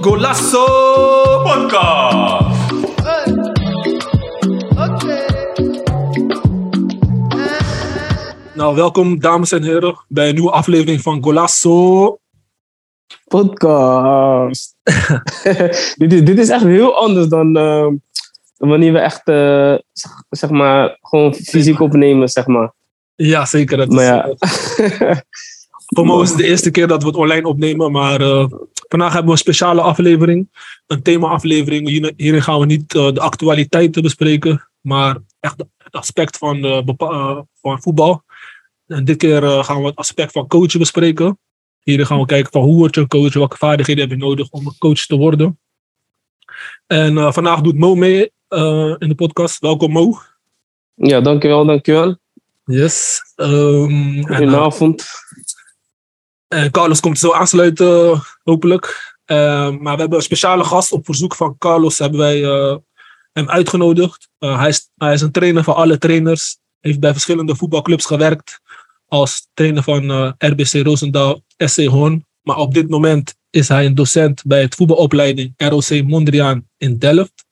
Golasso Podcast. Nou, welkom dames en heren bij een nieuwe aflevering van Golasso. Podcast. dit, is, dit is echt heel anders dan, uh, dan wanneer we echt, uh, zeg maar, gewoon fysiek opnemen, zeg maar. Ja, zeker. Dat maar ja. Voor mij is het de eerste keer dat we het online opnemen, maar uh, vandaag hebben we een speciale aflevering, een thema-aflevering. Hierin gaan we niet uh, de actualiteiten bespreken, maar echt het aspect van, uh, van voetbal. En dit keer gaan we het aspect van coachen bespreken. Hierin gaan we kijken van hoe word je een coach, welke vaardigheden heb je nodig om een coach te worden. En vandaag doet Mo mee in de podcast. Welkom Mo. Ja, dankjewel, dankjewel. Yes. Um, Goedenavond. En Carlos komt zo aansluiten, hopelijk. Uh, maar we hebben een speciale gast op verzoek van Carlos hebben wij uh, hem uitgenodigd. Hij, is, hij is een trainer van alle trainers. Heeft bij verschillende voetbalclubs gewerkt. Als trainer van RBC Roosendaal, SC Hoorn. Maar op dit moment is hij een docent bij het voetbalopleiding ROC Mondriaan in Delft.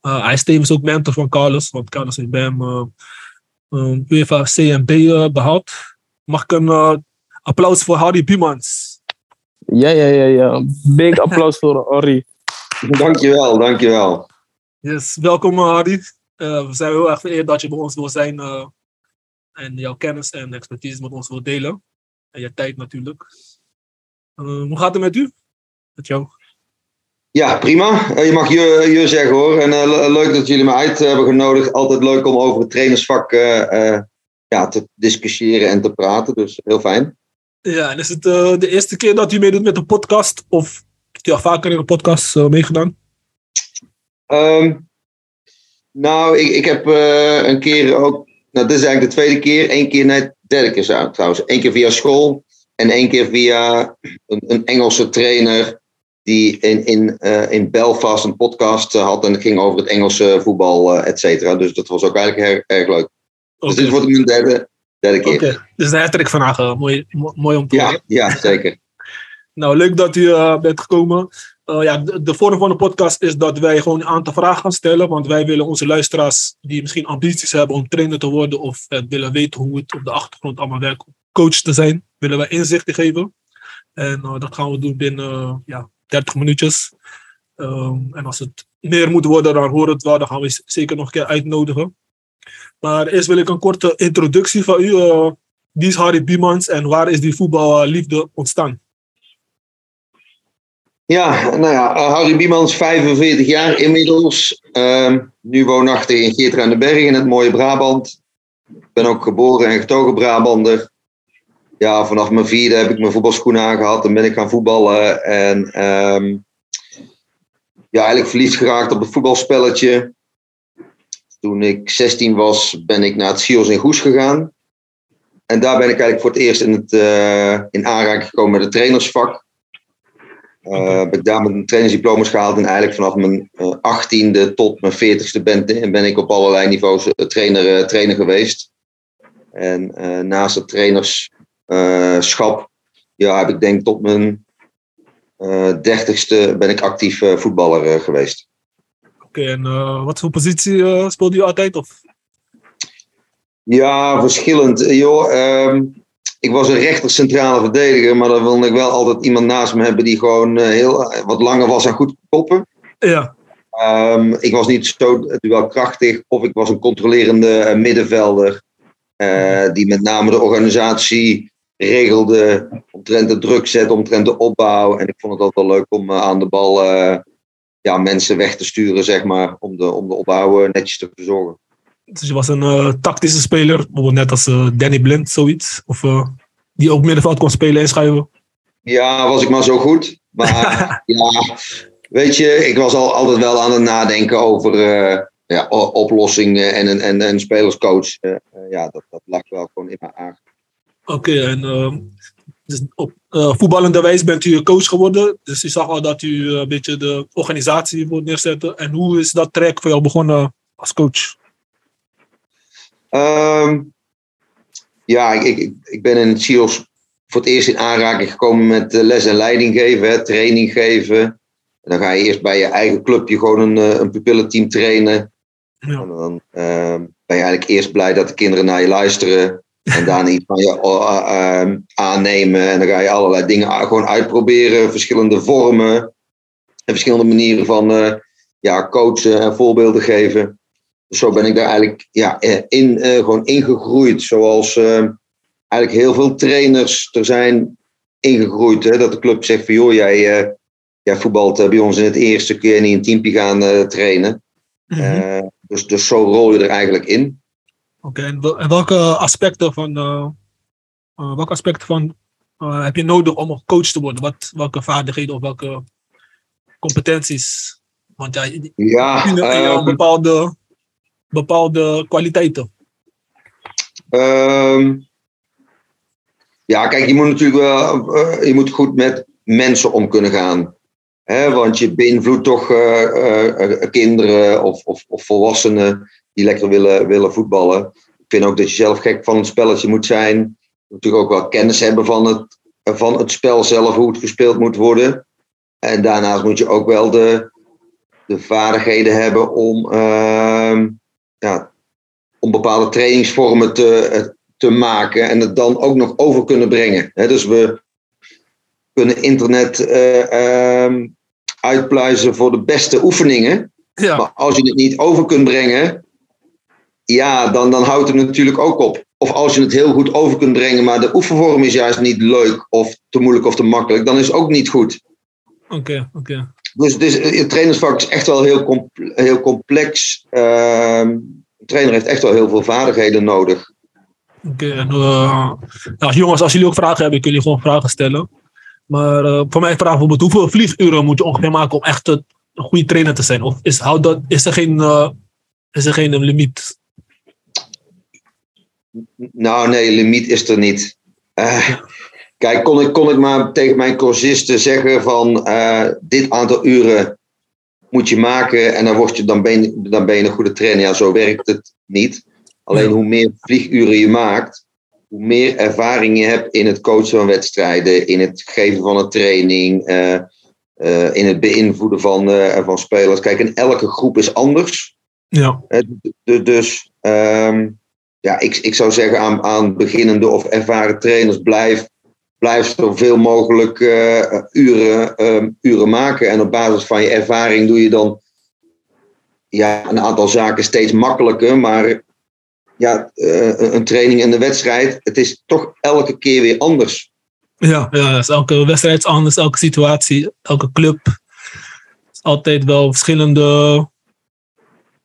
hij is tevens ook mentor van Carlos. Want Carlos heeft bij hem UEFA CMB behaald. Mag ik een applaus voor Harry Biemans. Ja, ja, ja, ja. Big applaus voor Harry. Dankjewel, dankjewel. Yes, welkom Harry. Uh, we zijn heel erg vereerd dat je bij ons wil zijn uh, en jouw kennis en expertise met ons wil delen. En je tijd natuurlijk. Uh, hoe gaat het met u? Met jou? Ja, prima. Je mag je, je zeggen hoor. En leuk dat jullie me uit hebben genodigd. Altijd leuk om over het trainersvak ja, te discussiëren en te praten. Dus heel fijn. Ja, en is het de eerste keer dat u meedoet met een podcast? Of heeft u al vaker in een podcast meegedaan? Um, nou, ik, ik heb een keer ook... Nou, dit is eigenlijk de tweede keer. Eén keer net derde keer zou trouwens. Eén keer via school. En één keer via een, een Engelse trainer... die in, in, in Belfast een podcast had. En het ging over het Engelse voetbal, et cetera. Dus dat was ook eigenlijk erg, erg leuk. Okay. Dus dit wordt mijn derde, Oké, okay. dus de hattrick vandaag. Uh, mooi, mooi om te ja, Ja, zeker. nou, leuk dat u uh, bent gekomen. Uh, ja, de, de, vorm van de podcast is dat wij gewoon een aantal vragen gaan stellen. Want wij willen onze luisteraars die misschien ambities hebben om trainer te worden of willen weten hoe het op de achtergrond allemaal werkt, coach te zijn, willen wij inzichten geven. En dat gaan we doen binnen ja, 30 minuutjes. Um, en als het meer moet worden, dan we het wel. Dan gaan we zeker nog een keer uitnodigen. Maar eerst wil ik een korte introductie van u. Uh, wie is Harry Biemans en waar is die voetballiefde ontstaan? Ja, nou ja, Harry Biemans, 45 jaar inmiddels. Uh, nu woonachtig in Geert aan de Berg in het mooie Brabant. Ik ben ook geboren en getogen Brabander. Ja, vanaf mijn vierde heb ik mijn voetbalschoenen aangehad en ben ik gaan voetballen. En um, ja, eigenlijk verliefd geraakt op het voetbalspelletje. Toen ik 16 was, ben ik naar het Sios in Goes gegaan. En daar ben ik eigenlijk voor het eerst in, het, uh, in aanraking gekomen met het trainersvak. Uh, heb ik daar mijn trainersdiploma's gehaald en eigenlijk vanaf mijn uh, 18e tot mijn 40ste ben, ben ik op allerlei niveaus trainer, trainer geweest. En naast het trainerschap ja, heb ik denk tot mijn 30ste ben ik actief voetballer geweest. Oké, en wat voor positie speelde u altijd? Of? Ja, verschillend. Eh, joh, um, ik was een rechter centrale verdediger, maar dan wilde ik wel altijd iemand naast me hebben die gewoon heel, wat langer was en goed koppen. Ja. Um, ik was niet zo duelkrachtig of ik was een controlerende middenvelder. die met name de organisatie regelde, omtrent de druk zetten, omtrent de opbouw. En ik vond het altijd wel leuk om aan de bal ja, mensen weg te sturen, zeg maar, om de, om de opbouw netjes te verzorgen. Dus je was een uh, tactische speler, bijvoorbeeld net als uh, Danny Blind, zoiets? Of die ook middenveld kon spelen en schuiven? Ja, was ik maar zo goed. Maar ja, weet je, ik was al, altijd wel aan het nadenken over ja, oplossingen en een en, en spelerscoach. ja, dat, dat lag wel gewoon in mijn aard. Oké, en dus op uh, voetballende wijze bent u coach geworden. Dus je zag al dat u een beetje de organisatie wil neerzetten. En hoe is dat traject voor jou begonnen als coach? Um, ja, ik, ik, ik ben in het CIOS voor het eerst in aanraking gekomen met eh, les en leiding geven, hè, training geven. En dan ga je eerst bij je eigen clubje gewoon een, eh, een pupillenteam trainen. Ja. En dan eh, ben je eigenlijk eerst blij dat de kinderen naar je luisteren. En daarna iets van je uh, uh, aannemen. En dan ga je allerlei dingen gewoon uitproberen. Verschillende vormen. En verschillende manieren van uh, ja, coachen en voorbeelden geven. Dus zo ben ik daar eigenlijk ja, eh, in, uh, gewoon ingegroeid. Zoals uh, eigenlijk heel veel trainers er zijn ingegroeid. Hè? Dat de club zegt van joh, jij, jij voetbalt bij ons in het eerste. Je niet een teampje gaan trainen. Mhm. Dus, dus zo rol je er eigenlijk in. Oké, okay, en, wel, en, welke aspecten van, uh, uh, welke aspecten van uh, heb je nodig om coach te worden? Wat, welke vaardigheden of welke competenties? Want ja, ja um, bepaalde, bepaalde kwaliteiten. Um, ja, kijk, je moet natuurlijk wel, je moet goed met mensen om kunnen gaan. Want je beïnvloedt toch uh, kinderen of, of, of, volwassenen die lekker willen, willen voetballen. Ik vind ook dat je zelf gek van het spelletje moet zijn. Je moet natuurlijk ook wel kennis hebben van het, van het spel zelf, hoe het gespeeld moet worden. En daarnaast moet je ook wel de, de vaardigheden hebben om, uh, ja, om bepaalde trainingsvormen te, te maken en het dan ook nog over kunnen brengen. Dus we kunnen internet uh, um, uitpluizen voor de beste oefeningen. Ja. Maar als je het niet over kunt brengen, ja, dan, dan houdt het natuurlijk ook op. Of als je het heel goed over kunt brengen, maar de oefenvorm is juist niet leuk of te moeilijk of te makkelijk, dan is het ook niet goed. Oké, okay, oké. Okay. Dus, dus het trainersvak is echt wel heel, comple heel complex. Uh, een trainer heeft echt wel heel veel vaardigheden nodig. Oké, okay, en uh, nou, jongens, als jullie ook vragen hebben, kunnen jullie gewoon vragen stellen. Maar uh, voor mij vraag bijvoorbeeld, hoeveel vlieguren moet je ongeveer maken om echt een goede trainer te zijn? Of is, dat, is er geen, uh, is er geen limiet? Nou, nee, limiet is er niet. Uh, kijk, kon ik, kon ik maar tegen mijn cursisten zeggen van dit aantal uren moet je maken en dan, word je, dan, ben je, dan ben je een goede trainer. Ja, zo werkt het niet. Alleen hoe meer vlieguren je maakt, hoe meer ervaring je hebt in het coachen van wedstrijden, in het geven van een training, uh, uh, in het beïnvloeden van, uh, van spelers. Kijk, en elke groep is anders. Ja. dus um, ja, ik, ik zou zeggen aan, aan beginnende of ervaren trainers, blijf, blijf zoveel mogelijk uren, um, uren maken. En op basis van je ervaring doe je dan ja, een aantal zaken steeds makkelijker, maar ja, uh, een training en een wedstrijd, het is toch elke keer weer anders. Ja, ja dus elke wedstrijd is anders, elke situatie, elke club. is altijd wel verschillende.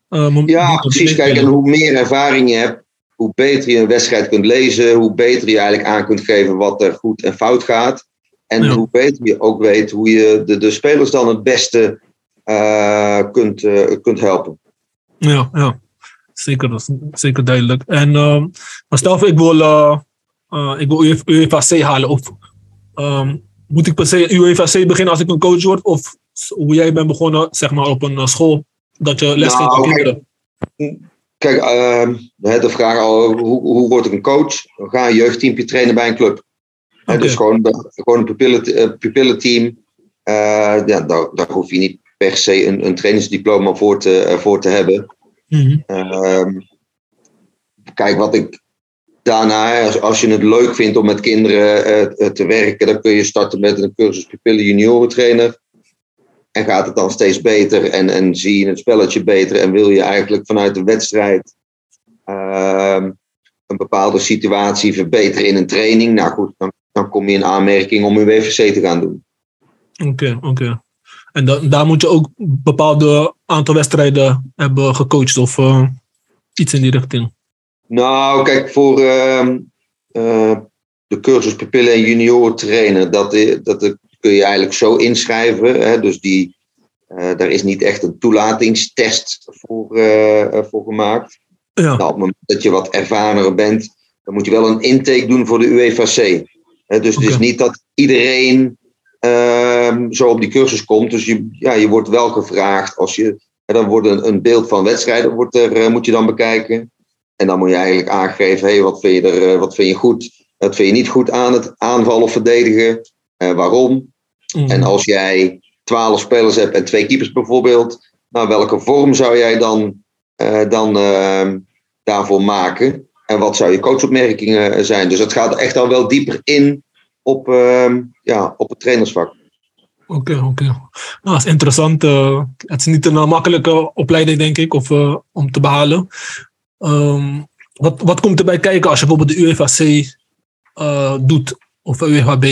Uh, ja, precies. Kijk, en hoe meer ervaring je hebt, hoe beter je een wedstrijd kunt lezen, hoe beter je eigenlijk aan kunt geven wat er goed en fout gaat. En ja. hoe beter je ook weet hoe je de, de spelers dan het beste uh, kunt, kunt helpen. Ja, ja zeker, dat is zeker duidelijk. En uh, maar stel voor, ik wil, uh, uh, ik wil UEFA C halen. Of um, moet ik per se UEFA C beginnen als ik een coach word? Of hoe jij bent begonnen, zeg maar, op een school, dat je les geeft aan kinderen? Kijk, uh, de vraag al, hoe, hoe word ik een coach? Ga een jeugdteampje trainen bij een club. Okay. Dus gewoon, gewoon een pupillen, pupillenteam. Uh, ja, daar, daar hoef je niet per se een, een trainingsdiploma voor te, voor te hebben. Mm -hmm. uh, kijk, wat ik daarna, als, als, je het leuk vindt om met kinderen uh, te werken, dan kun je starten met een cursus pupillen juniorentrainer. En gaat het dan steeds beter en, en zie je het spelletje beter en wil je eigenlijk vanuit de wedstrijd uh, een bepaalde situatie verbeteren in een training. Nou goed, dan, dan kom je in aanmerking om een WVC te gaan doen. Oké, okay, oké. Okay. En da daar moet je ook een bepaalde aantal wedstrijden hebben gecoacht of uh, iets in die richting. Nou, kijk, voor uh, uh, de cursus pupillen en junioren trainen, dat, dat kun je eigenlijk zo inschrijven. Hè? Dus die, daar is niet echt een toelatingstest voor, voor gemaakt. Ja. Nou, op het moment dat je wat ervarener bent, dan moet je wel een intake doen voor de UEFA-C. Hè? Dus okay. het is niet dat iedereen Um, zo op die cursus komt. Dus je, ja, je wordt wel gevraagd als je. dan wordt een, een beeld van wedstrijden wordt er, uh, moet je dan bekijken. En dan moet je eigenlijk aangeven, hey, wat, vind je er, wat vind je goed, wat vind je niet goed aan het aanvallen of verdedigen, waarom. Mhm. En als jij twaalf spelers hebt en twee keepers bijvoorbeeld, nou, welke vorm zou jij dan, dan ehm, daarvoor maken? En wat zou je coachopmerkingen zijn? Dus het gaat echt al wel dieper in op, ehm, ja, op het trainersvak. Oké, oké. Nou, dat is interessant. eh, het is niet een eh, makkelijke opleiding, denk ik, of, eh, om te behalen. Ehm, wat, wat komt erbij kijken als je bijvoorbeeld de UEFAC eh, doet, of de UEFAB?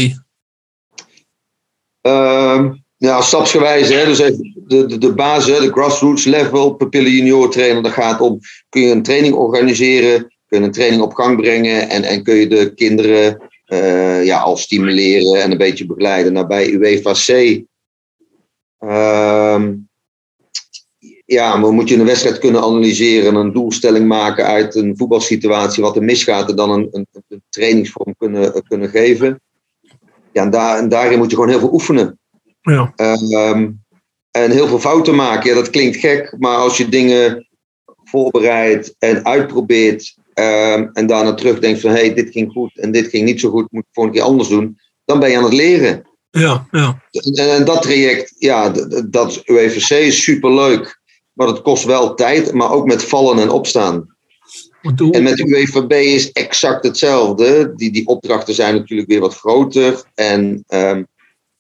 Ehm, ja, stapsgewijs. Hè? Dus even de, de, de basis, de grassroots level, pupillen junior trainer. Dat gaat om, kun je een training organiseren, kun je een training op gang brengen en, en kun je de kinderen eh, ja, al stimuleren en een beetje begeleiden. Nou, bij UEFA C ehm, ja, maar moet je een wedstrijd kunnen analyseren, een doelstelling maken uit een voetbalsituatie, wat er misgaat, en dan een, een, een trainingsvorm kunnen, kunnen geven. Ja, en, daar, en daarin moet je gewoon heel veel oefenen. Ja, Ehm, en heel veel fouten maken. Ja, dat klinkt gek, maar als je dingen voorbereidt en uitprobeert ehm, en daarna terugdenkt van hé, hey, dit ging goed en dit ging niet zo goed, moet ik volgende keer anders doen, dan ben je aan het leren. ja, ja. En, en dat traject, ja, dat is UEVC is superleuk, maar het kost wel tijd, maar ook met vallen en opstaan. En met de UEVB is exact hetzelfde. Die, die opdrachten zijn natuurlijk weer wat groter. En ehm,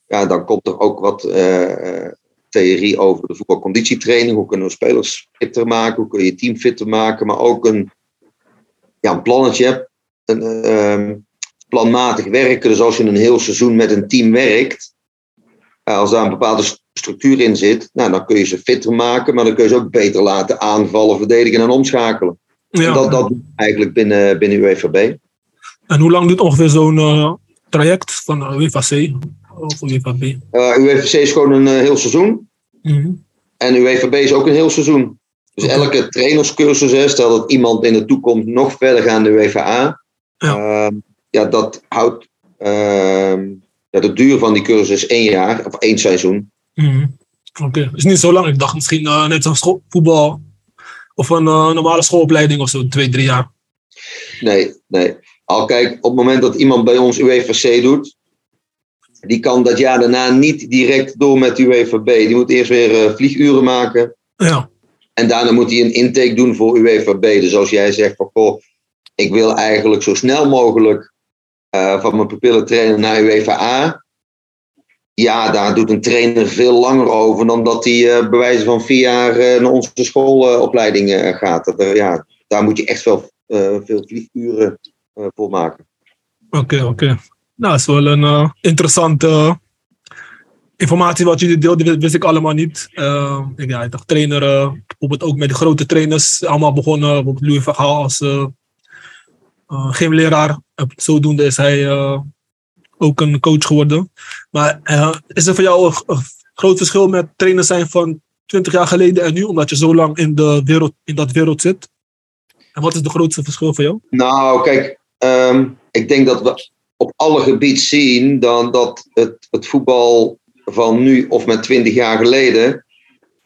ja, dan komt er ook wat eh, eh, theorie over de voetbalconditietraining. Hoe kunnen we spelers fitter maken? Hoe kun je je team fitter maken? Maar ook een, ja, een plannetje. Een, ehm, planmatig werken. Dus als je een heel seizoen met een team werkt. eh, als daar een bepaalde st- structuur in zit. Nou, dan kun je ze fitter maken. Maar dan kun je ze ook beter laten aanvallen, verdedigen en omschakelen. ja. En dat, dat eigenlijk binnen, binnen UEVB. En hoe lang duurt ongeveer zo'n eh, traject van uh, UEFAC of UEFAB? Uh, UEVC is gewoon een eh, heel seizoen. Mhm. En UEVB is ook een heel seizoen. Dus elke trainerscursus, hè, stel dat iemand in de toekomst nog verder gaat naar de UEFA. Ja. ja, dat houdt. ehm, ja, de duur van die cursus is één jaar of één seizoen. Mhm. Oké, het is niet zo lang. Ik dacht misschien eh, net school- voetbal of een eh, normale schoolopleiding of zo, twee, drie jaar. Nee, nee. Al kijk, op het moment dat iemand bij ons UEVC doet, die kan dat jaar daarna niet direct door met UEVB. Die moet eerst weer eh, vlieguren maken. Ja, En daarna moet hij een intake doen voor UEVB. Dus als jij zegt van goh, ik wil eigenlijk zo snel mogelijk eh, van mijn pupillen trainen naar UEFA A. Ja, daar doet een trainer veel langer over dan dat hij eh bij wijze van vier jaar eh, naar onze schoolopleiding gaat. Dat, ja, daar moet je echt wel veel vlieguren voor maken. oké, oké. Nou, dat is wel een interessante informatie wat jullie deelden, wist- ik allemaal niet. Eh, ik, ja, ik dacht trainer, bijvoorbeeld ook met de grote trainers, allemaal begonnen, bijvoorbeeld Louis van Gaal als eh eh, gymleraar. Eh, zodoende is hij eh, ook een coach geworden. Maar is er voor jou een, groot verschil met trainer zijn van 20 jaar geleden en nu, omdat je zo lang in, de wereld, in dat wereld zit? En wat is de grootste verschil voor jou? Nou, kijk, ehm, ik denk dat we op alle gebieden zien dan dat het, het voetbal van nu of met 20 jaar geleden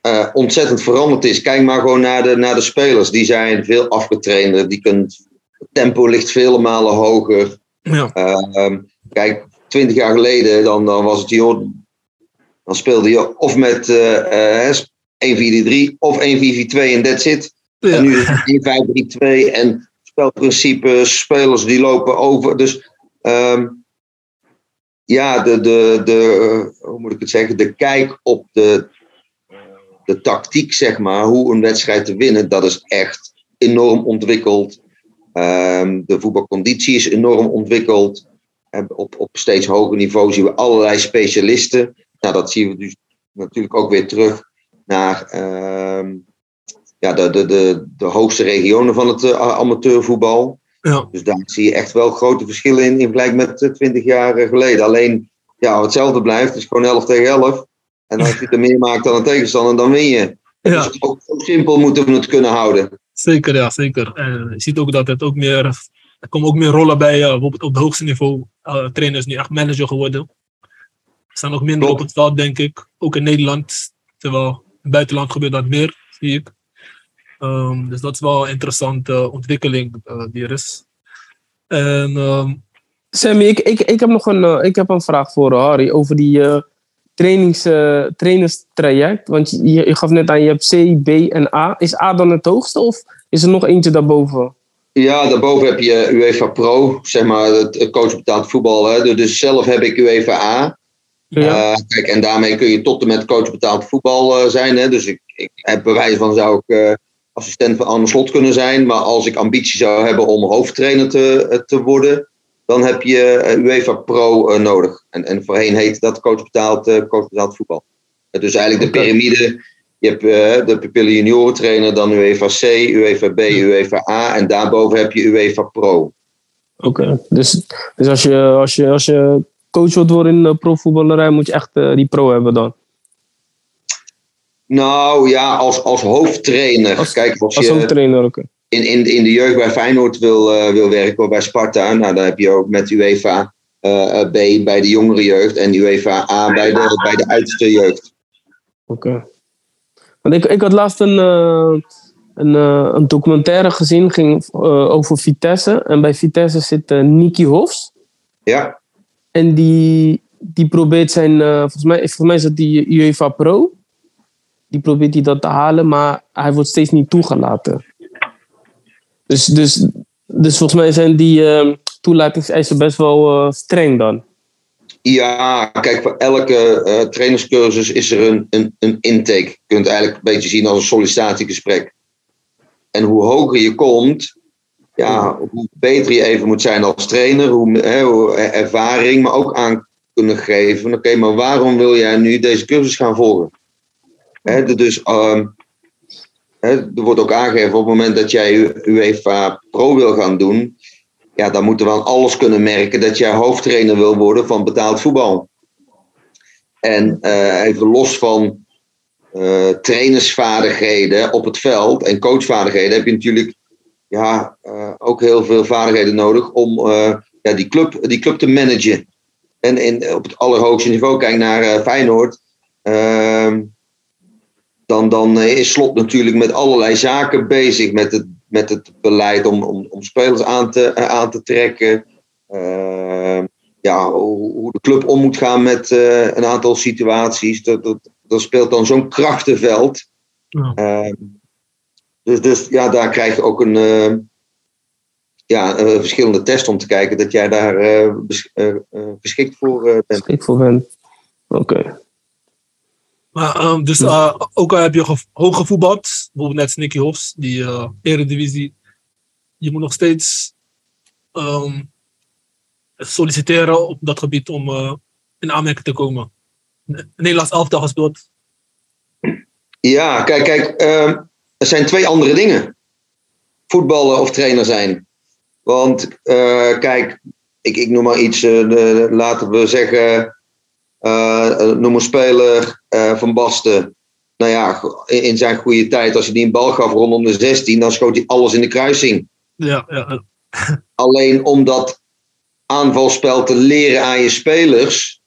eh, ontzettend veranderd is. Kijk maar gewoon naar de, naar de spelers. Die zijn veel afgetrainder. Die het tempo ligt vele malen hoger. Ja, Ehm, kijk, 20 jaar geleden dan, dan was het joh, dan speelde je of met eh eh 1-4-3 of 1-4-4-2 en that's it. ja. En nu is het 1-5-3-2 en spelprincipes, spelers die lopen over. Dus ehm, ja, de, de, de, hoe moet ik het zeggen, de kijk op de, de tactiek, zeg maar, hoe een wedstrijd te winnen, dat is echt enorm ontwikkeld. Ehm, de voetbalconditie is enorm ontwikkeld. En op, op steeds hoger niveau zien we allerlei specialisten. Nou, dat zien we dus natuurlijk ook weer terug naar ehm, ja, de, de, de, de hoogste regionen van het eh, amateurvoetbal. Ja. Dus daar zie je echt wel grote verschillen in, in vergelijking met eh, 20 jaar eh, geleden. Alleen, ja, hetzelfde blijft. Het is gewoon 11 tegen 11. En als je er meer maakt dan een tegenstander, dan win je. Ja. Dus ook zo simpel moeten we het kunnen houden. Zeker, ja, zeker. En je ziet ook dat het ook meer, er komen ook meer rollen bij, eh, bijvoorbeeld op het hoogste niveau. eh trainers nu echt manager geworden. Er staan ook minder Klopt. op het veld, denk ik. Ook in Nederland. Terwijl in het buitenland gebeurt dat meer, zie ik. Ehm, dus dat is wel een interessante ontwikkeling uh, die er is. En, um, Sammy, ik, ik, ik, heb nog een, uh, ik heb een vraag voor Harry over die uh, trainings, trainerstraject. Want je, je gaf net aan, je hebt C, B en A. Is A dan het hoogste of is er nog eentje daarboven? Ja, daarboven heb je UEFA Pro, zeg maar, het coach betaald voetbal. Hè. Dus zelf heb ik UEFA A. Ja. Uh, kijk, en daarmee kun je tot en met coach betaald voetbal uh, zijn. Hè? Dus ik, ik heb bewijs van zou ik uh, assistent van Arne Slot kunnen zijn. Maar als ik ambitie zou hebben om hoofdtrainer te, te worden, dan heb je UEFA Pro nodig. En, en voorheen heet dat coach betaald, coach betaald voetbal. dus eigenlijk de piramide. Je hebt de pupillen junioren trainer, dan UEFA C, UEFA B, UEFA A. En daarboven heb je UEFA Pro. Oké, dus, dus als je, als je, als je coach wilt worden in de profvoetballerij, moet je echt die pro hebben dan? Nou ja, als, als hoofdtrainer. Als, Kijk, als, als je hoofdtrainer, oké. in, in, in de jeugd bij Feyenoord wil, uh, wil werken, of bij Sparta, nou, dan heb je ook met UEFA uh, B bij de jongere jeugd en UEFA A bij de, bij de oudste jeugd. Oké. Okay. Want ik, ik had laatst een, een, een documentaire gezien, ging over Vitesse. En bij Vitesse zit Niki Hofs. Ja. En die, die probeert zijn, volgens, mij, volgens mij is dat die UEFA Pro. Die probeert hij dat te halen, maar hij wordt steeds niet toegelaten. Dus, dus, dus volgens mij zijn die uh, toelatingseisen best wel uh, streng dan. Ja, kijk, voor elke uh, trainerscursus is er een, een, een intake. Je kunt het eigenlijk een beetje zien als een sollicitatiegesprek. En hoe hoger je komt, ja, hoe beter je even moet zijn als trainer, hoe, hè, hoe ervaring, maar ook aan kunnen geven. Oké, okay, maar waarom wil jij nu deze cursus gaan volgen? Dus hè, er wordt ook aangegeven op het moment dat jij UEFA Pro wil gaan doen, ja, dan moeten we aan alles kunnen merken dat jij hoofdtrainer wil worden van betaald voetbal. En uh, even los van uh, trainersvaardigheden op het veld en coachvaardigheden heb je natuurlijk ja, uh, ook heel veel vaardigheden nodig om ja, die, club, die club te managen. En in, op het allerhoogste niveau, kijk naar Feyenoord. Dan, dan is Slot natuurlijk met allerlei zaken bezig. Met het, met het beleid om, om, om spelers aan te, aan te trekken. Ehm, ja, hoe, hoe, de club om moet gaan met een aantal situaties. Dat, dat, dat speelt dan zo'n krachtenveld. Ja. Ehm, dus, dus ja, daar krijg je ook een, uh, ja, verschillende test om te kijken dat jij daar uh, bes geschikt voor bent. Geschikt voor bent. Oké. Okay. Maar um, dus ook al heb je hoog gevoetbald, bijvoorbeeld net Nicky Hofs, die eredivisie, je moet nog steeds um, solliciteren op dat gebied om in aanmerking te komen. Nederlands elftal gespeeld. Ja, kijk, kijk. Uh, er zijn twee andere dingen. Voetballen of trainer zijn. Want uh, kijk, ik, ik noem maar iets, uh, de, laten we zeggen, uh, noem een speler van Basten. Nou ja, in zijn goede tijd, als hij die een bal gaf rondom de 16, dan schoot hij alles in de kruising. Ja, ja. Alleen om dat aanvalspel te leren aan je spelers,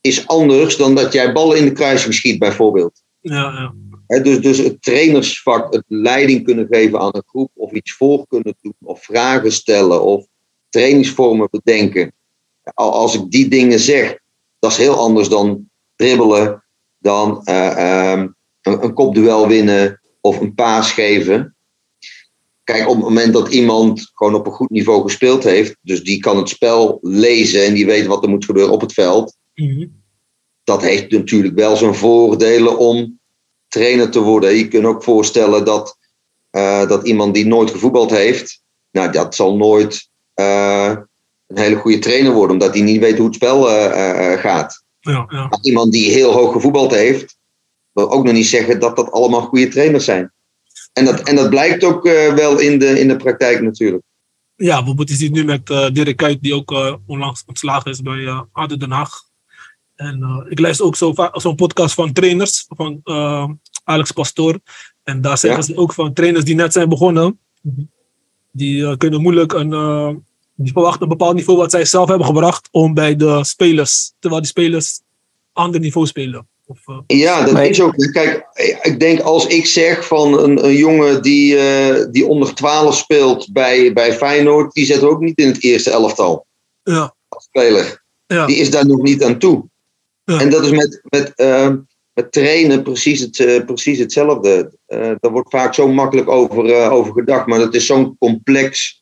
is anders dan dat jij ballen in de kruising schiet, bijvoorbeeld. Ja, ja. He, dus, dus het trainersvak, het leiding kunnen geven aan een groep, of iets voor kunnen doen, of vragen stellen, of trainingsvormen bedenken. Als ik die dingen zeg, dat is heel anders dan dribbelen, dan uh, um, een, een kopduel winnen of een paas geven. Kijk, op het moment dat iemand gewoon op een goed niveau gespeeld heeft, dus die kan het spel lezen en die weet wat er moet gebeuren op het veld, mm -hmm. dat heeft natuurlijk wel zijn voordelen om trainer te worden. Je kunt ook voorstellen dat, uh, dat iemand die nooit gevoetbald heeft, nou, dat zal nooit uh, een hele goede trainer worden, omdat hij niet weet hoe het spel uh, gaat. Ja, ja. Maar iemand die heel hoog gevoetbald heeft, wil ook nog niet zeggen dat dat allemaal goede trainers zijn. En dat, en dat blijkt ook wel in de, in de praktijk natuurlijk. Ja, bijvoorbeeld je ziet nu met Dirk Kuyt, die ook onlangs ontslagen is bij uh, ADO Den Haag. En uh, ik luister ook zo'n zo podcast van trainers, van uh, Alex Pastoor. En daar zeggen ja. ze ook van trainers die net zijn begonnen. Die uh, kunnen moeilijk een, die verwachten een bepaald niveau wat zij zelf hebben gebracht om bij de spelers, terwijl die spelers ander niveau spelen. Of, eh, Ja, dat is ook. Kijk, ik denk als ik zeg van een, een jongen die, eh, die onder 12 speelt bij, bij Feyenoord, die zet ook niet in het eerste elftal ja, als speler. ja, Die is daar nog niet aan toe. Ja. En dat is met, met, eh, met trainen precies, het, eh, precies hetzelfde. Eh daar wordt vaak zo makkelijk over, eh, over gedacht, maar dat is zo'n complex.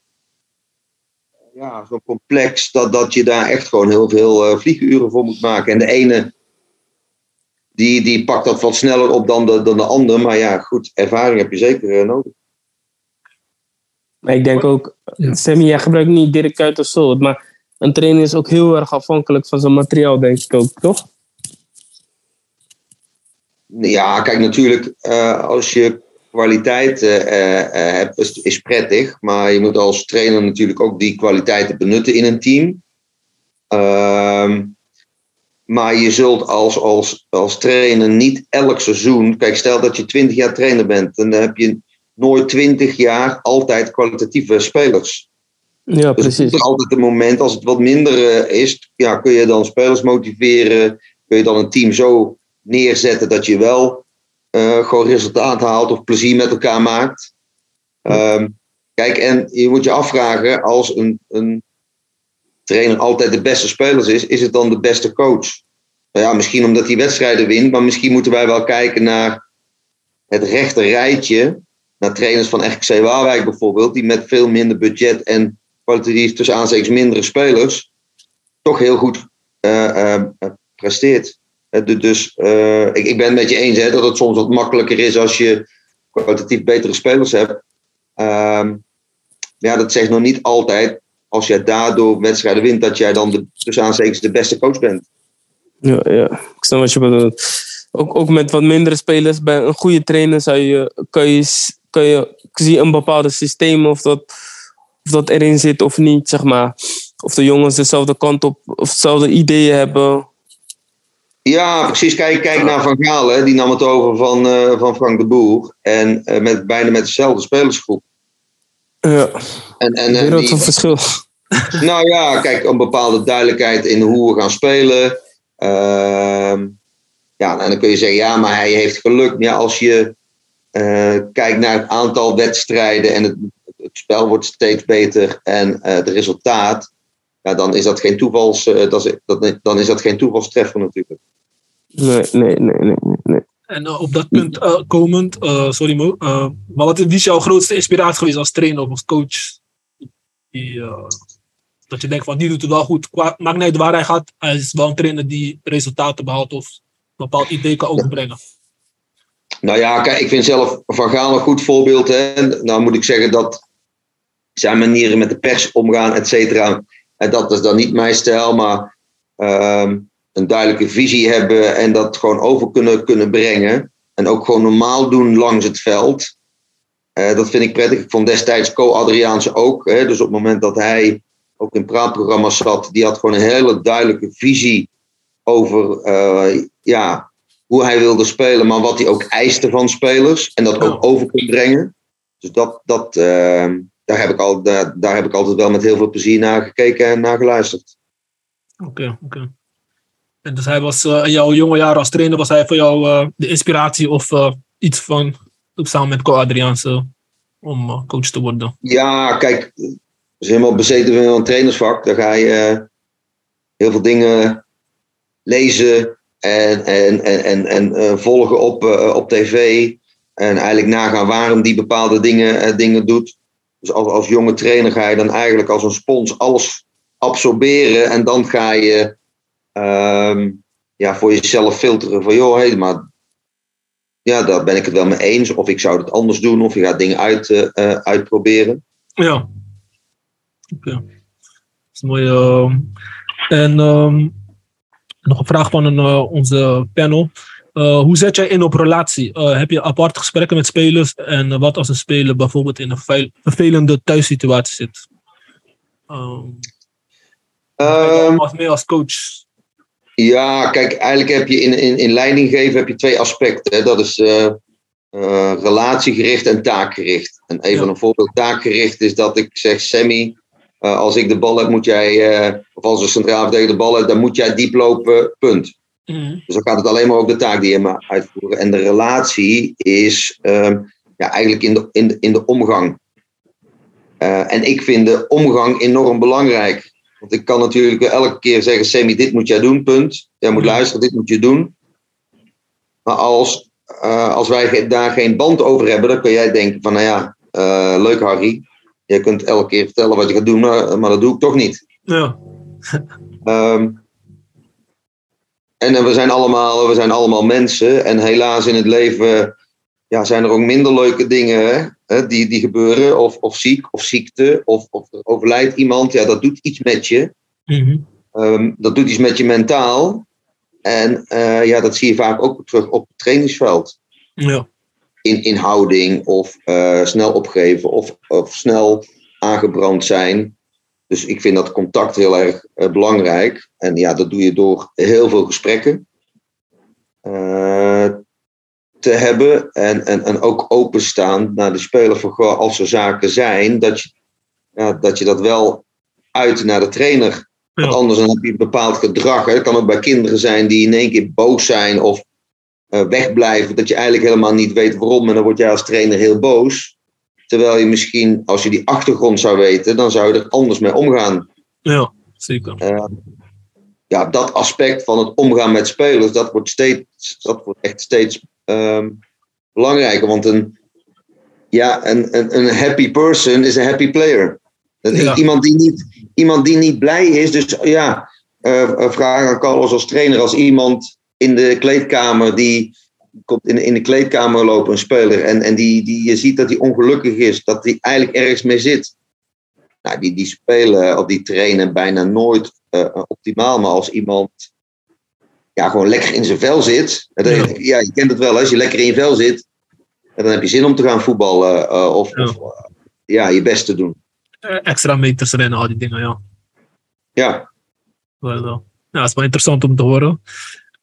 Ja, zo complex dat, dat je daar echt gewoon heel veel eh, vlieguren voor moet maken. En de ene die, die pakt dat wat sneller op dan de, dan de ander. Maar ja, goed, ervaring heb je zeker eh, nodig. Maar ik denk ook, Ja. Sammy, jij gebruikt niet Dirk Kuyt of zo. Maar een trainer is ook heel erg afhankelijk van zijn materiaal, denk ik ook, toch? Ja, kijk, natuurlijk, eh, als je kwaliteit eh, eh, eh, hebt, is, is prettig. Maar je moet als trainer natuurlijk ook die kwaliteiten benutten in een team. Ehm, maar je zult als, als, als trainer niet elk seizoen. Kijk, stel dat je 20 jaar trainer bent, dan heb je nooit 20 jaar altijd kwalitatieve spelers. Ja, Dus er precies. is altijd een moment, als het wat minder is, ja, kun je dan spelers motiveren. Kun je dan een team zo neerzetten dat je wel gewoon resultaat haalt of plezier met elkaar maakt. Ehm, kijk, en je moet je afvragen, als een, een trainer altijd de beste spelers is, is het dan de beste coach? Nou ja, misschien omdat hij wedstrijden wint, maar misschien moeten wij wel kijken naar het rechte rijtje. Naar trainers van RKC Waalwijk bijvoorbeeld, die met veel minder budget en kwalitatief tussen aanstekens mindere spelers, toch heel goed eh, eh, eh, presteert. Eh, du- dus eh, ik, ik ben het met je eens hè, dat het soms wat makkelijker is als je kwalitatief betere spelers hebt. Ehm, ja, dat zegt nog niet altijd, als jij daardoor wedstrijden wint, dat jij dan de, tussen de beste coach bent. Ja, ja, ik snap wat je bedoelt. Ook, ook met wat mindere spelers, bij een goede trainer zou je, kan, je, kan je zien een bepaalde systeem of dat, of dat erin zit of niet, zeg maar. Of de jongens dezelfde kant op, of dezelfde ideeën hebben. Ja, precies. Kijk, kijk naar Van Gaal, hè. die nam het over van, eh, van Frank de Boer. En eh, met, bijna met dezelfde spelersgroep. Ja, En, en, eh, wereld van verschil. Nou ja, kijk, een bepaalde duidelijkheid in hoe we gaan spelen. Ehm, ja, en dan kun je zeggen, ja, maar hij heeft geluk. Ja, als je eh, kijkt naar het aantal wedstrijden en het, het spel wordt steeds beter en het resultaat, ja, dan is dat geen toevals, eh, dat is, dat, dan is dat geen toevalstreffer natuurlijk. Nee, nee, nee, nee, nee. En eh, op dat punt eh, komend, eh, sorry Mo, eh, maar wat is, wie is jouw grootste inspiratie geweest als trainer of als coach? Die, dat je denkt van die doet het wel goed. Qua, maakt niet uit waar hij gaat, hij is wel een trainer die resultaten behaalt of een bepaald idee kan overbrengen. Nou ja, kijk, ik vind zelf Van Gaal een goed voorbeeld. Hè. Nou moet ik zeggen dat zijn manieren met de pers omgaan, et cetera. En dat is dan niet mijn stijl, maar ehm, een duidelijke visie hebben en dat gewoon over kunnen, kunnen brengen. En ook gewoon normaal doen langs het veld. Eh, dat vind ik prettig. Ik vond destijds Co Adriaanse ook. Hè, dus op het moment dat hij ook in praatprogramma's zat, die had gewoon een hele duidelijke visie over eh, ja, hoe hij wilde spelen, maar wat hij ook eiste van spelers. En dat ook over kon brengen. Dus dat, dat, eh, daar, heb ik al, daar, daar heb ik altijd wel met heel veel plezier naar gekeken en naar geluisterd. Oké, oké. En dus hij was eh, in jouw jonge jaren als trainer, was hij voor jou eh, de inspiratie of eh, iets van, samen met Co Adriaanse, om coach te worden? Ja, kijk, het is helemaal bezeten van een trainersvak. Daar ga je heel veel dingen lezen en, en, en, en, en volgen op, op tv. En eigenlijk nagaan waarom die bepaalde dingen, dingen doet. Dus als, als jonge trainer ga je dan eigenlijk als een spons alles absorberen. En dan ga je ehm, ja, voor jezelf filteren van joh, hé, maar ja, daar ben ik het wel mee eens. Of ik zou het anders doen. Of je gaat dingen uit, eh, eh, uitproberen. Ja. Dat is mooi. ehm. en ehm, nog een vraag van een, eh, onze panel. Eh, hoe zet jij in op relatie? Eh, heb je aparte gesprekken met spelers? En wat als een speler bijvoorbeeld in een vervelende thuissituatie zit? Ehm, als meer als coach. Ja, kijk, eigenlijk heb je in, in, in leiding geven heb je twee aspecten. Hè. Dat is eh, relatiegericht en taakgericht. En even Ja. een voorbeeld taakgericht is dat ik zeg, Sammy, als ik de bal heb, moet jij, of als een centraal verdediger de bal hebt, dan moet jij diep lopen, punt. Mhm. Dus dan gaat het alleen maar over de taak die je maar uitvoeren. En de relatie is ehm, ja, eigenlijk in de, in de, in de omgang. Eh, en ik vind de omgang enorm belangrijk. Want ik kan natuurlijk elke keer zeggen: Sammy, dit moet jij doen, punt. Jij moet Ja. luisteren, dit moet je doen. Maar als, eh, als wij daar geen band over hebben, dan kun jij denken: van nou ja, eh, leuk Harry. Je kunt elke keer vertellen wat je gaat doen, maar, maar dat doe ik toch niet. Ja. Ehm, en eh, we zijn, allemaal, we zijn allemaal mensen. En helaas in het leven ja, zijn er ook minder leuke dingen hè, die, die gebeuren. Of, of ziek, of ziekte, of, of er overlijdt iemand. Ja, dat doet iets met je. Mhm. Ehm, dat doet iets met je mentaal. En eh, ja, dat zie je vaak ook terug op het trainingsveld. Ja. In, in houding, of eh, snel opgeven, of, of snel aangebrand zijn. Dus ik vind dat contact heel erg eh, belangrijk. En ja, dat doe je door heel veel gesprekken eh, te hebben. En, en, en ook openstaan naar de speler voor als er zaken zijn, dat je, ja, dat je dat wel uit naar de trainer. Want anders dan heb je een bepaald gedrag. Hè. Het kan ook bij kinderen zijn die in één keer boos zijn of eh, wegblijven. Dat je eigenlijk helemaal niet weet waarom. En dan word jij als trainer heel boos. Terwijl je misschien, als je die achtergrond zou weten, dan zou je er anders mee omgaan. ja, zeker. Eh, ja, dat aspect van het omgaan met spelers, dat wordt, steeds, dat wordt echt steeds ehm, belangrijker. Want een, ja, een, een, een happy person is een happy player. Dat- Ja. Iemand, die niet, iemand die niet blij is. Dus ja, eh eh, vraag aan Carlos als trainer. Als iemand in de kleedkamer die komt in, in de kleedkamer lopen, een speler, en, en die, die je ziet dat hij ongelukkig is, dat hij eigenlijk ergens mee zit. Nou, die, die spelen of die trainen bijna nooit eh, optimaal. Maar als iemand ja, gewoon lekker in zijn vel zit. Ja. Ja. je kent het wel, als je lekker in je vel zit. en dan heb je zin om te gaan voetballen. eh, of Ja. of, eh, ja, je best te doen. Extra meters rennen, al die dingen, ja. Ja, wel. Ja, dat is wel interessant om te horen.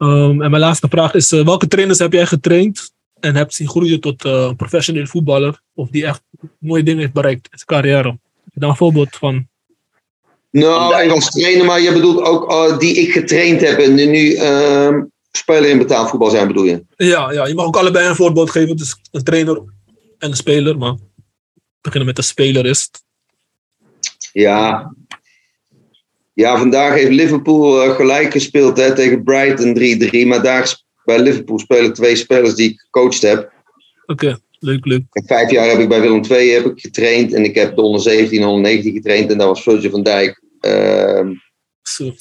Ehm, en mijn laatste vraag is: eh, welke trainers heb jij getraind en hebt zien groeien tot eh, een professioneel voetballer? Of die echt mooie dingen heeft bereikt in zijn carrière? Heb je daar een voorbeeld van? nou, en als trainer, maar je bedoelt ook eh, die ik getraind heb. en die nu ehm speler in betaald voetbal zijn, bedoel je? Ja, ja, je mag ook allebei een voorbeeld geven. Dus een trainer en een speler. Maar beginnen met de speler is. het. Ja. Ja, vandaag heeft Liverpool eh, gelijk gespeeld hè, tegen Brighton 3-3. Maar daar bij Liverpool spelen twee spelers die ik gecoacht heb. Oké, leuk, leuk. En vijf jaar heb ik bij Willem II heb ik getraind. En ik heb de onder 17 en onder 19 getraind. En dat was Virgil van Dijk. ehm, Zo.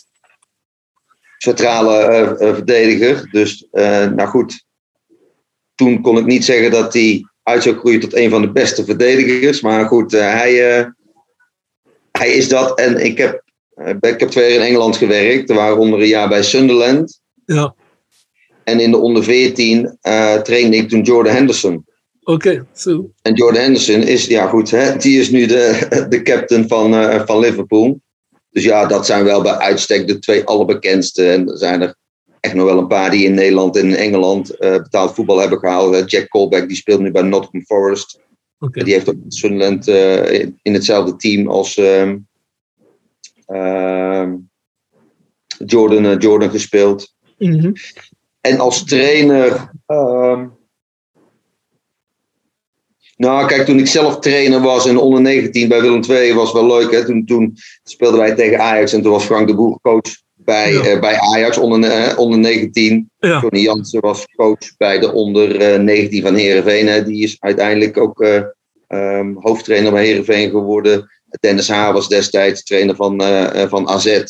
centrale eh, eh, verdediger. Dus, nou goed. Toen kon ik niet zeggen dat hij uit zou groeien tot een van de beste verdedigers. Maar goed, hij, hij is dat. En ik heb, ik heb twee jaar in Engeland gewerkt. Waaronder een jaar bij Sunderland. Ja, En in de onder 14 eh, trainde ik toen Jordan Henderson. oké, zo. En Jordan Henderson is, ja goed, hè, die is nu de, de captain van, eh, van Liverpool. Dus ja, dat zijn wel bij uitstek de twee allerbekendste. En er zijn er echt nog wel een paar die in Nederland en in Engeland eh, betaald voetbal hebben gehaald. Eh, Jack Colback, die speelt nu bij Nottingham Forest. Oké, Die heeft ook Sunderland eh, in, hetzelfde team als ehm, Jordan, eh, Jordan gespeeld. Mhm. En als trainer. ehm, nou, kijk, toen ik zelf trainer was in onder 19 bij Willem II was wel leuk. Hè? Toen, toen speelden wij tegen Ajax en toen was Frank de Boer coach bij, Ja. eh, bij Ajax onder, eh, onder 19. Ja, Tony Jansen was coach bij de onder eh, 19 van Herenveen. Die is uiteindelijk ook eh, ehm, hoofdtrainer bij Herenveen geworden. Dennis Haar was destijds trainer van, eh, eh, van AZ.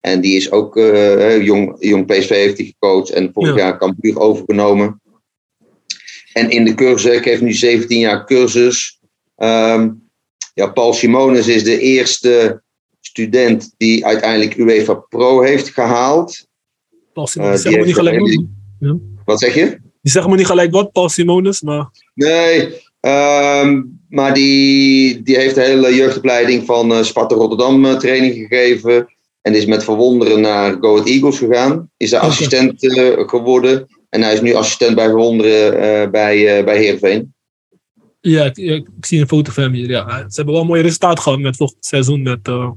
En die is ook eh, jong, jong PSV heeft hij gecoacht. En vorig Ja. jaar Cambuur overgenomen. En in de cursus, ik heeft nu 17 jaar cursus. Ehm, ja, Paul Simonis is de eerste student die uiteindelijk UEFA Pro heeft gehaald. Paul Simonis. die zeg niet gelijk een wat. Wat zeg je? Die zeggen me niet gelijk wat, Paul Simonis, maar Nee, ehm, maar die, die heeft de hele jeugdopleiding van eh, Sparta Rotterdam eh, training gegeven. En is met verwonderen naar Go Ahead Eagles gegaan. Is daar assistent eh, geworden. En hij is nu assistent bij verwonderen bij, uh, bij Heerenveen. ja, ik, zie een foto van hem hier. Ja, ze hebben wel een mooi resultaat gehad met volgend seizoen. Met, eh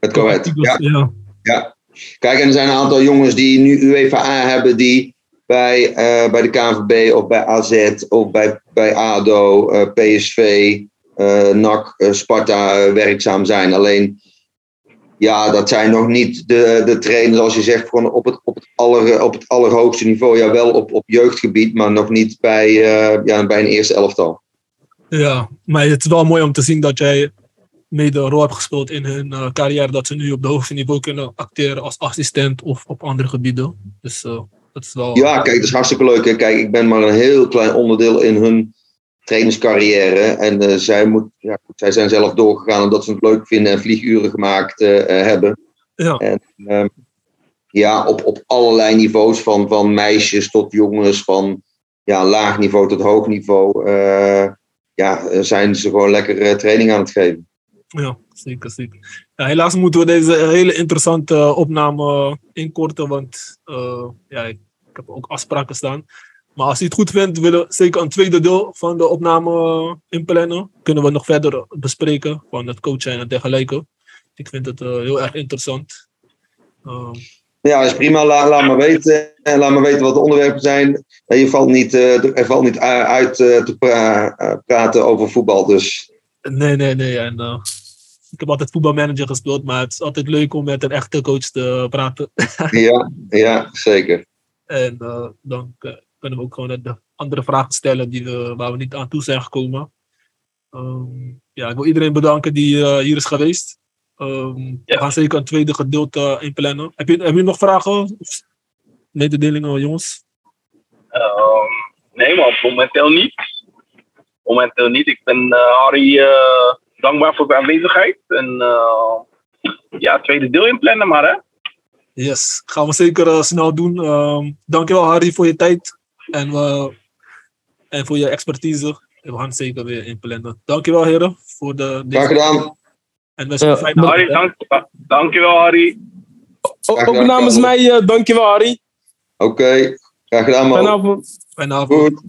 Met. Eagles. Ja, ja. Kijk, en er zijn een aantal jongens die nu UEFA hebben, die bij, eh, bij de KNVB of bij AZ of bij, bij ADO, eh, PSV, eh NAC, Sparta werkzaam zijn. Alleen, ja, dat zijn nog niet de, de trainers, als je zegt, gewoon op het, op het, aller, op het allerhoogste niveau. Ja, wel op, op jeugdgebied, maar nog niet bij, ja, bij een eerste elftal. Ja, maar het is wel mooi om te zien dat jij mede een rol hebt gespeeld in hun carrière. Dat ze nu op de hoogste niveau kunnen acteren als assistent of op andere gebieden. Dus dat is wel... Ja, kijk, dat is hartstikke leuk. Hè. Kijk, ik ben maar een heel klein onderdeel in hun trainerscarrière. En eh, zij, moet, ja, goed, zij zijn zelf doorgegaan omdat ze het leuk vinden en vlieguren gemaakt eh, eh, hebben. Ja. En ehm, ja, op, op allerlei niveaus, van, van meisjes tot jongens, van ja, laag niveau tot hoog niveau. ja, zijn ze gewoon lekker training aan het geven. Ja, zeker, zeker. Ja, helaas moeten we deze hele interessante opname inkorten, want ja, ik heb ook afspraken staan. Maar als u het goed vindt, willen we zeker een tweede deel van de opname eh, inplannen. Kunnen we nog verder bespreken van het coachen en dergelijke. Ik vind het eh, heel erg interessant. Ehm, Ja, is prima. La- laat me weten. En laat me weten wat de onderwerpen zijn. En je valt niet, eh, er valt niet uit eh, te pra- eh, praten over voetbal. Dus nee, nee, nee. En, eh, ik heb altijd voetbalmanager gespeeld, maar het is altijd leuk om met een echte coach te praten. ja, ja, zeker. En eh, dan eh, kunnen we ook gewoon de andere vragen stellen die we, waar we niet aan toe zijn gekomen. Ehm, ja, ik wil iedereen bedanken die eh, hier is geweest. We Ja. gaan zeker een tweede gedeelte inplannen. Heb je, heb je nog vragen? Of mededelingen, jongens? Ehm, nee man, momenteel niet. Momenteel niet. Ik ben eh, Harry eh, dankbaar voor de aanwezigheid. En eh, ja, tweede deel inplannen maar hè. Yes, gaan we zeker eh, snel doen. Ehm dankjewel Harry voor je tijd en, we en voor je expertise. We gaan het zeker weer inplannen. Dankjewel heren voor de, Graag gedaan. En Ja, een fijne Harry, dank, dankjewel Harry. Ook, ook namens mij, eh, dankjewel Harry. Oké, graag gedaan man. Fijne avond. Fijne avond. Goed.